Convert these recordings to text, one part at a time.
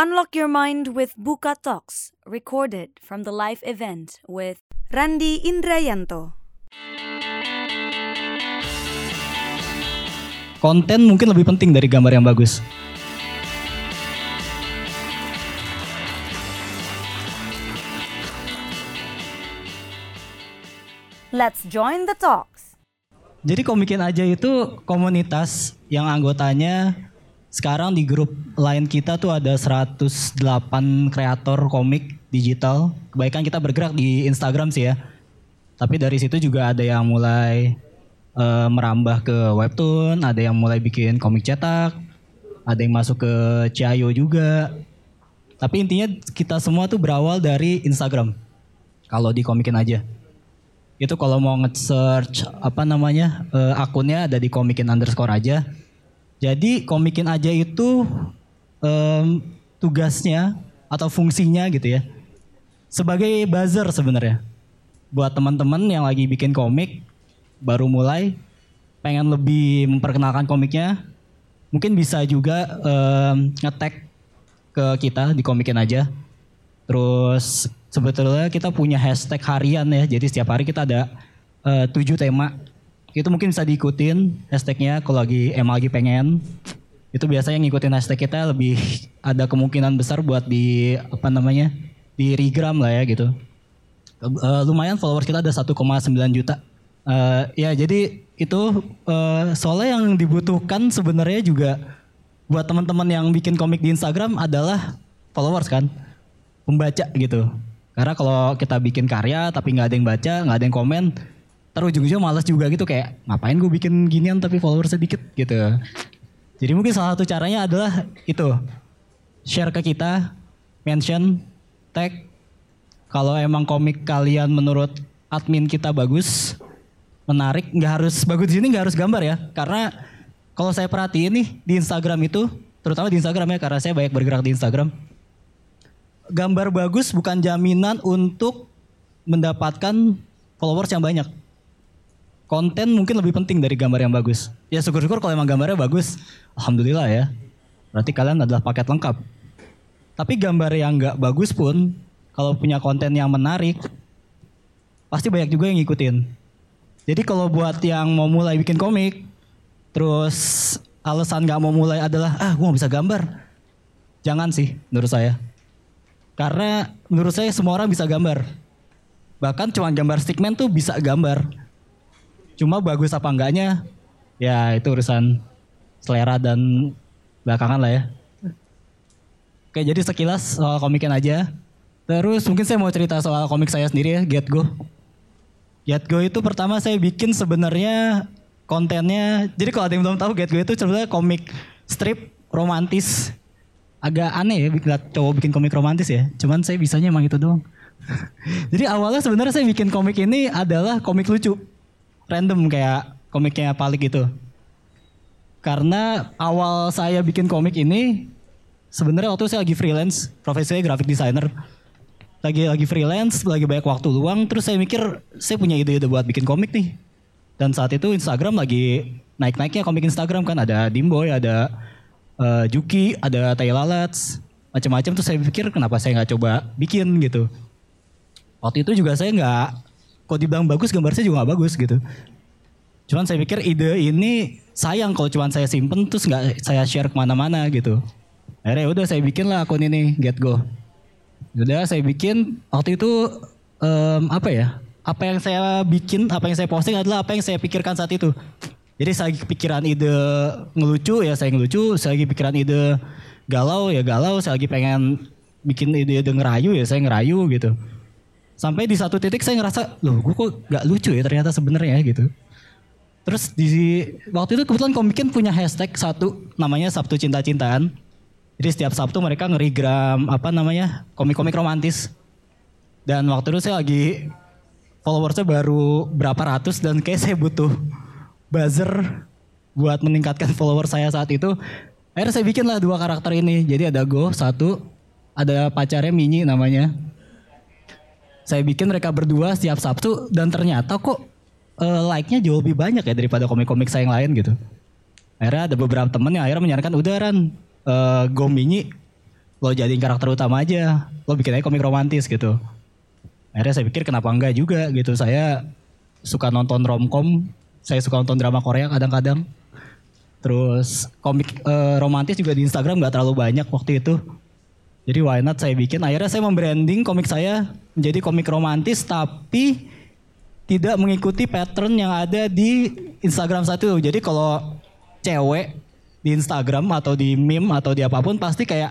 Unlock your mind with Buka Talks, recorded from the live event with Randi Indrayanto. Konten mungkin lebih penting dari gambar yang bagus. Let's join the talks. Jadi komikin aja itu komunitas yang anggotanya sekarang di grup lain kita tuh ada 108 kreator komik digital. Kebaikan kita bergerak di Instagram sih ya. Tapi dari situ juga ada yang mulai eh, merambah ke webtoon, ada yang mulai bikin komik cetak, ada yang masuk ke Ciayo juga. Tapi intinya kita semua tuh berawal dari Instagram. Kalau di komikin aja itu kalau mau nge-search apa namanya eh, akunnya ada di komikin underscore aja. Jadi komikin aja itu em, tugasnya atau fungsinya gitu ya sebagai buzzer sebenarnya buat teman-teman yang lagi bikin komik baru mulai pengen lebih memperkenalkan komiknya mungkin bisa juga em, nge-tag ke kita di komikin aja Terus sebetulnya kita punya hashtag harian ya. Jadi setiap hari kita ada eh, tujuh tema. Itu mungkin bisa diikutin hashtagnya kalau lagi emang lagi pengen. Itu biasanya ngikutin hashtag kita lebih ada kemungkinan besar buat di apa namanya di regram lah ya gitu. Eh, lumayan followers kita ada 1,9 juta. Eh, ya jadi itu eh, soalnya yang dibutuhkan sebenarnya juga buat teman-teman yang bikin komik di Instagram adalah followers kan pembaca gitu. Karena kalau kita bikin karya tapi nggak ada yang baca, nggak ada yang komen, terus ujung-ujungnya males juga gitu kayak ngapain gue bikin ginian tapi followers sedikit gitu. Jadi mungkin salah satu caranya adalah itu share ke kita, mention, tag. Kalau emang komik kalian menurut admin kita bagus, menarik, nggak harus bagus di sini nggak harus gambar ya. Karena kalau saya perhatiin nih di Instagram itu, terutama di Instagram ya karena saya banyak bergerak di Instagram gambar bagus bukan jaminan untuk mendapatkan followers yang banyak. Konten mungkin lebih penting dari gambar yang bagus. Ya syukur-syukur kalau emang gambarnya bagus, alhamdulillah ya. Berarti kalian adalah paket lengkap. Tapi gambar yang nggak bagus pun, kalau punya konten yang menarik, pasti banyak juga yang ngikutin. Jadi kalau buat yang mau mulai bikin komik, terus alasan nggak mau mulai adalah ah gue nggak bisa gambar, jangan sih menurut saya. Karena menurut saya semua orang bisa gambar. Bahkan cuma gambar stickman tuh bisa gambar. Cuma bagus apa enggaknya ya itu urusan selera dan belakangan lah ya. Oke jadi sekilas soal komiknya aja. Terus mungkin saya mau cerita soal komik saya sendiri ya, Get Go. Get Go itu pertama saya bikin sebenarnya kontennya. Jadi kalau ada yang belum tahu Get Go itu sebenarnya komik strip romantis agak aneh ya cowok bikin komik romantis ya. Cuman saya bisanya emang itu doang. Jadi awalnya sebenarnya saya bikin komik ini adalah komik lucu. Random kayak komiknya Palik gitu. Karena awal saya bikin komik ini sebenarnya waktu saya lagi freelance, profesinya graphic designer. Lagi lagi freelance, lagi banyak waktu luang, terus saya mikir saya punya ide-ide buat bikin komik nih. Dan saat itu Instagram lagi naik-naiknya komik Instagram kan ada Dimboy, ada eh, Juki, ada Tai Lalats, macam-macam tuh saya pikir kenapa saya nggak coba bikin gitu. Waktu itu juga saya nggak, kok dibilang bagus gambar saya juga nggak bagus gitu. Cuman saya pikir ide ini sayang kalau cuman saya simpen terus nggak saya share ke mana-mana gitu. Akhirnya udah saya bikin lah akun ini Get Go. Udah saya bikin waktu itu em, apa ya? Apa yang saya bikin, apa yang saya posting adalah apa yang saya pikirkan saat itu. Jadi saya lagi kepikiran ide ngelucu ya saya ngelucu, saya lagi pikiran ide galau ya galau, saya lagi pengen bikin ide-ide ngerayu ya saya ngerayu gitu. Sampai di satu titik saya ngerasa, loh gue kok gak lucu ya ternyata sebenarnya gitu. Terus di waktu itu kebetulan Komikin punya hashtag satu namanya Sabtu Cinta-Cintaan. Jadi setiap Sabtu mereka ngerigram apa namanya komik-komik romantis. Dan waktu itu saya lagi followersnya baru berapa ratus dan kayak saya butuh buzzer buat meningkatkan follower saya saat itu. Akhirnya saya bikin lah dua karakter ini. Jadi ada Go satu, ada pacarnya Mini namanya. Saya bikin mereka berdua setiap Sabtu dan ternyata kok eh, like-nya jauh lebih banyak ya daripada komik-komik saya yang lain gitu. Akhirnya ada beberapa temen yang akhirnya menyarankan udah Ran, eh, Go Mini lo jadiin karakter utama aja. Lo bikin aja komik romantis gitu. Akhirnya saya pikir kenapa enggak juga? Gitu. Saya suka nonton romcom saya suka nonton drama Korea kadang-kadang. Terus komik eh, romantis juga di Instagram nggak terlalu banyak waktu itu. Jadi why not saya bikin. Akhirnya saya membranding komik saya menjadi komik romantis tapi tidak mengikuti pattern yang ada di Instagram saat itu. Jadi kalau cewek di Instagram atau di meme atau di apa pun pasti kayak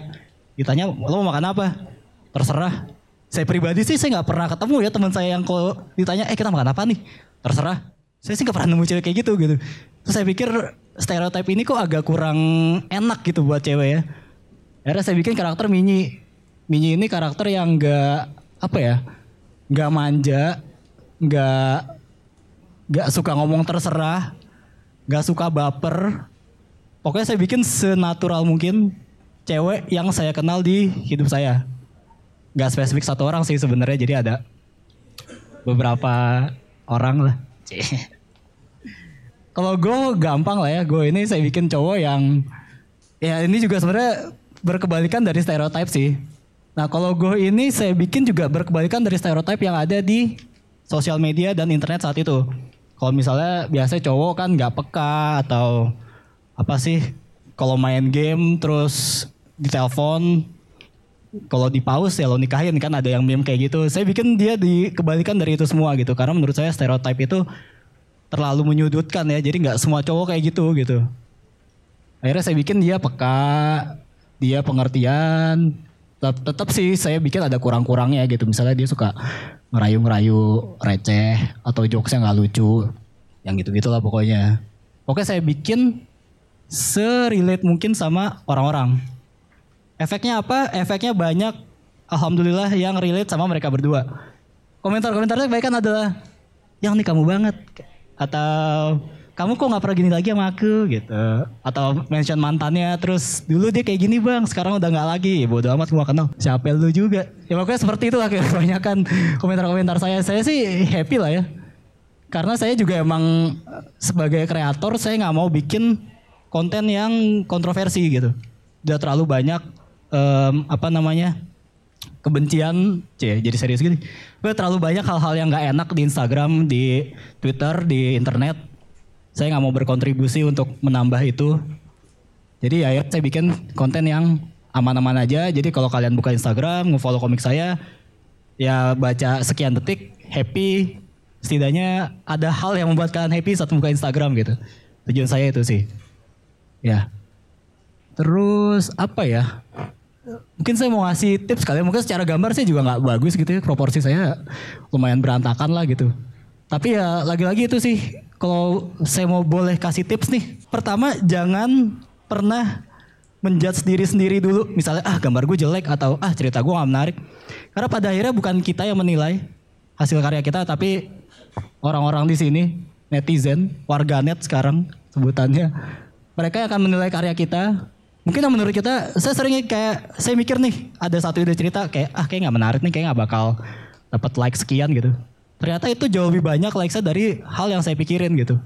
ditanya lo mau makan apa? Terserah. Saya pribadi sih saya nggak pernah ketemu ya teman saya yang kalau ditanya eh kita makan apa nih? Terserah. Saya sih nggak pernah nemu cewek kayak gitu gitu. Terus saya pikir stereotip ini kok agak kurang enak gitu buat cewek ya. Akhirnya saya bikin karakter Mini Mini ini karakter yang nggak apa ya nggak manja nggak nggak suka ngomong terserah nggak suka baper pokoknya saya bikin senatural mungkin cewek yang saya kenal di hidup saya. Gak spesifik satu orang sih sebenarnya, jadi ada beberapa orang lah. Kalau gue gampang lah ya, gue ini saya bikin cowok yang ya ini juga sebenarnya berkebalikan dari stereotip sih. Nah kalau gue ini saya bikin juga berkebalikan dari stereotip yang ada di sosial media dan internet saat itu. Kalau misalnya biasa cowok kan nggak peka atau apa sih kalau main game terus ditelepon kalau di pause ya lo nikahin kan ada yang meme kayak gitu. Saya bikin dia dikebalikan dari itu semua gitu. Karena menurut saya stereotip itu terlalu menyudutkan ya. Jadi nggak semua cowok kayak gitu gitu. Akhirnya saya bikin dia peka, dia pengertian. Tetap sih saya bikin ada kurang-kurangnya gitu. Misalnya dia suka ngerayu-ngerayu receh atau jokesnya nggak lucu. Yang gitu-gitu lah pokoknya. Pokoknya saya bikin serelate mungkin sama orang-orang Efeknya apa? Efeknya banyak alhamdulillah yang relate sama mereka berdua. Komentar-komentarnya kan adalah yang nih kamu banget atau kamu kok nggak pernah gini lagi sama aku? Gitu. Atau mention mantannya terus dulu dia kayak gini bang. Sekarang udah nggak lagi. Bodo amat gua kenal. Siapa lu juga? Ya pokoknya seperti itu lah kebanyakan komentar-komentar saya. Saya sih happy lah ya. Karena saya juga emang sebagai kreator saya nggak mau bikin konten yang kontroversi gitu. Udah terlalu banyak um, apa namanya kebencian, cie, jadi serius gini. Gue terlalu banyak hal-hal yang nggak enak di Instagram, di Twitter, di internet. Saya nggak mau berkontribusi untuk menambah itu. Jadi ya, ya saya bikin konten yang aman-aman aja. Jadi kalau kalian buka Instagram, ngefollow komik saya, ya baca sekian detik, happy. Setidaknya ada hal yang membuat kalian happy saat buka Instagram gitu. Tujuan saya itu sih. Ya. Terus apa ya? mungkin saya mau ngasih tips kali ya. mungkin secara gambar sih juga nggak bagus gitu ya proporsi saya lumayan berantakan lah gitu tapi ya lagi-lagi itu sih kalau saya mau boleh kasih tips nih. Pertama jangan pernah menjudge diri sendiri dulu. Misalnya ah gambar gue jelek atau ah cerita gue gak menarik. Karena pada akhirnya bukan kita yang menilai hasil karya kita tapi orang-orang di sini netizen warganet sekarang sebutannya mereka akan menilai karya kita. Mungkin yang menurut kita saya seringnya kayak saya mikir nih ada satu ide cerita kayak ah kayak nggak menarik nih kayak nggak bakal dapat like sekian gitu ternyata itu jauh lebih banyak like saya dari hal yang saya pikirin gitu.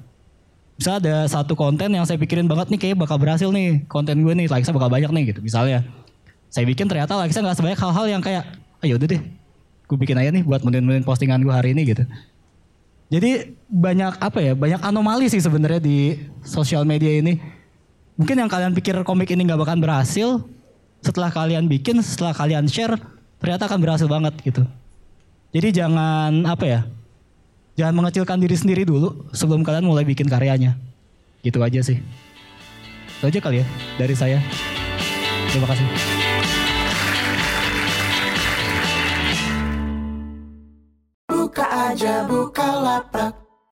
Bisa ada satu konten yang saya pikirin banget nih kayak bakal berhasil nih konten gue nih like saya bakal banyak nih gitu. Misalnya saya bikin ternyata like saya nggak sebanyak hal-hal yang kayak ayo ah, ya udah deh gue bikin aja nih buat menit-menit postingan gue hari ini gitu. Jadi banyak apa ya banyak anomali sih sebenarnya di sosial media ini. Mungkin yang kalian pikir komik ini nggak bakal berhasil setelah kalian bikin setelah kalian share ternyata akan berhasil banget gitu jadi jangan apa ya jangan mengecilkan diri sendiri dulu sebelum kalian mulai bikin karyanya. Gitu aja sih. Itu aja kali ya dari saya. Terima kasih. Aja buka lapak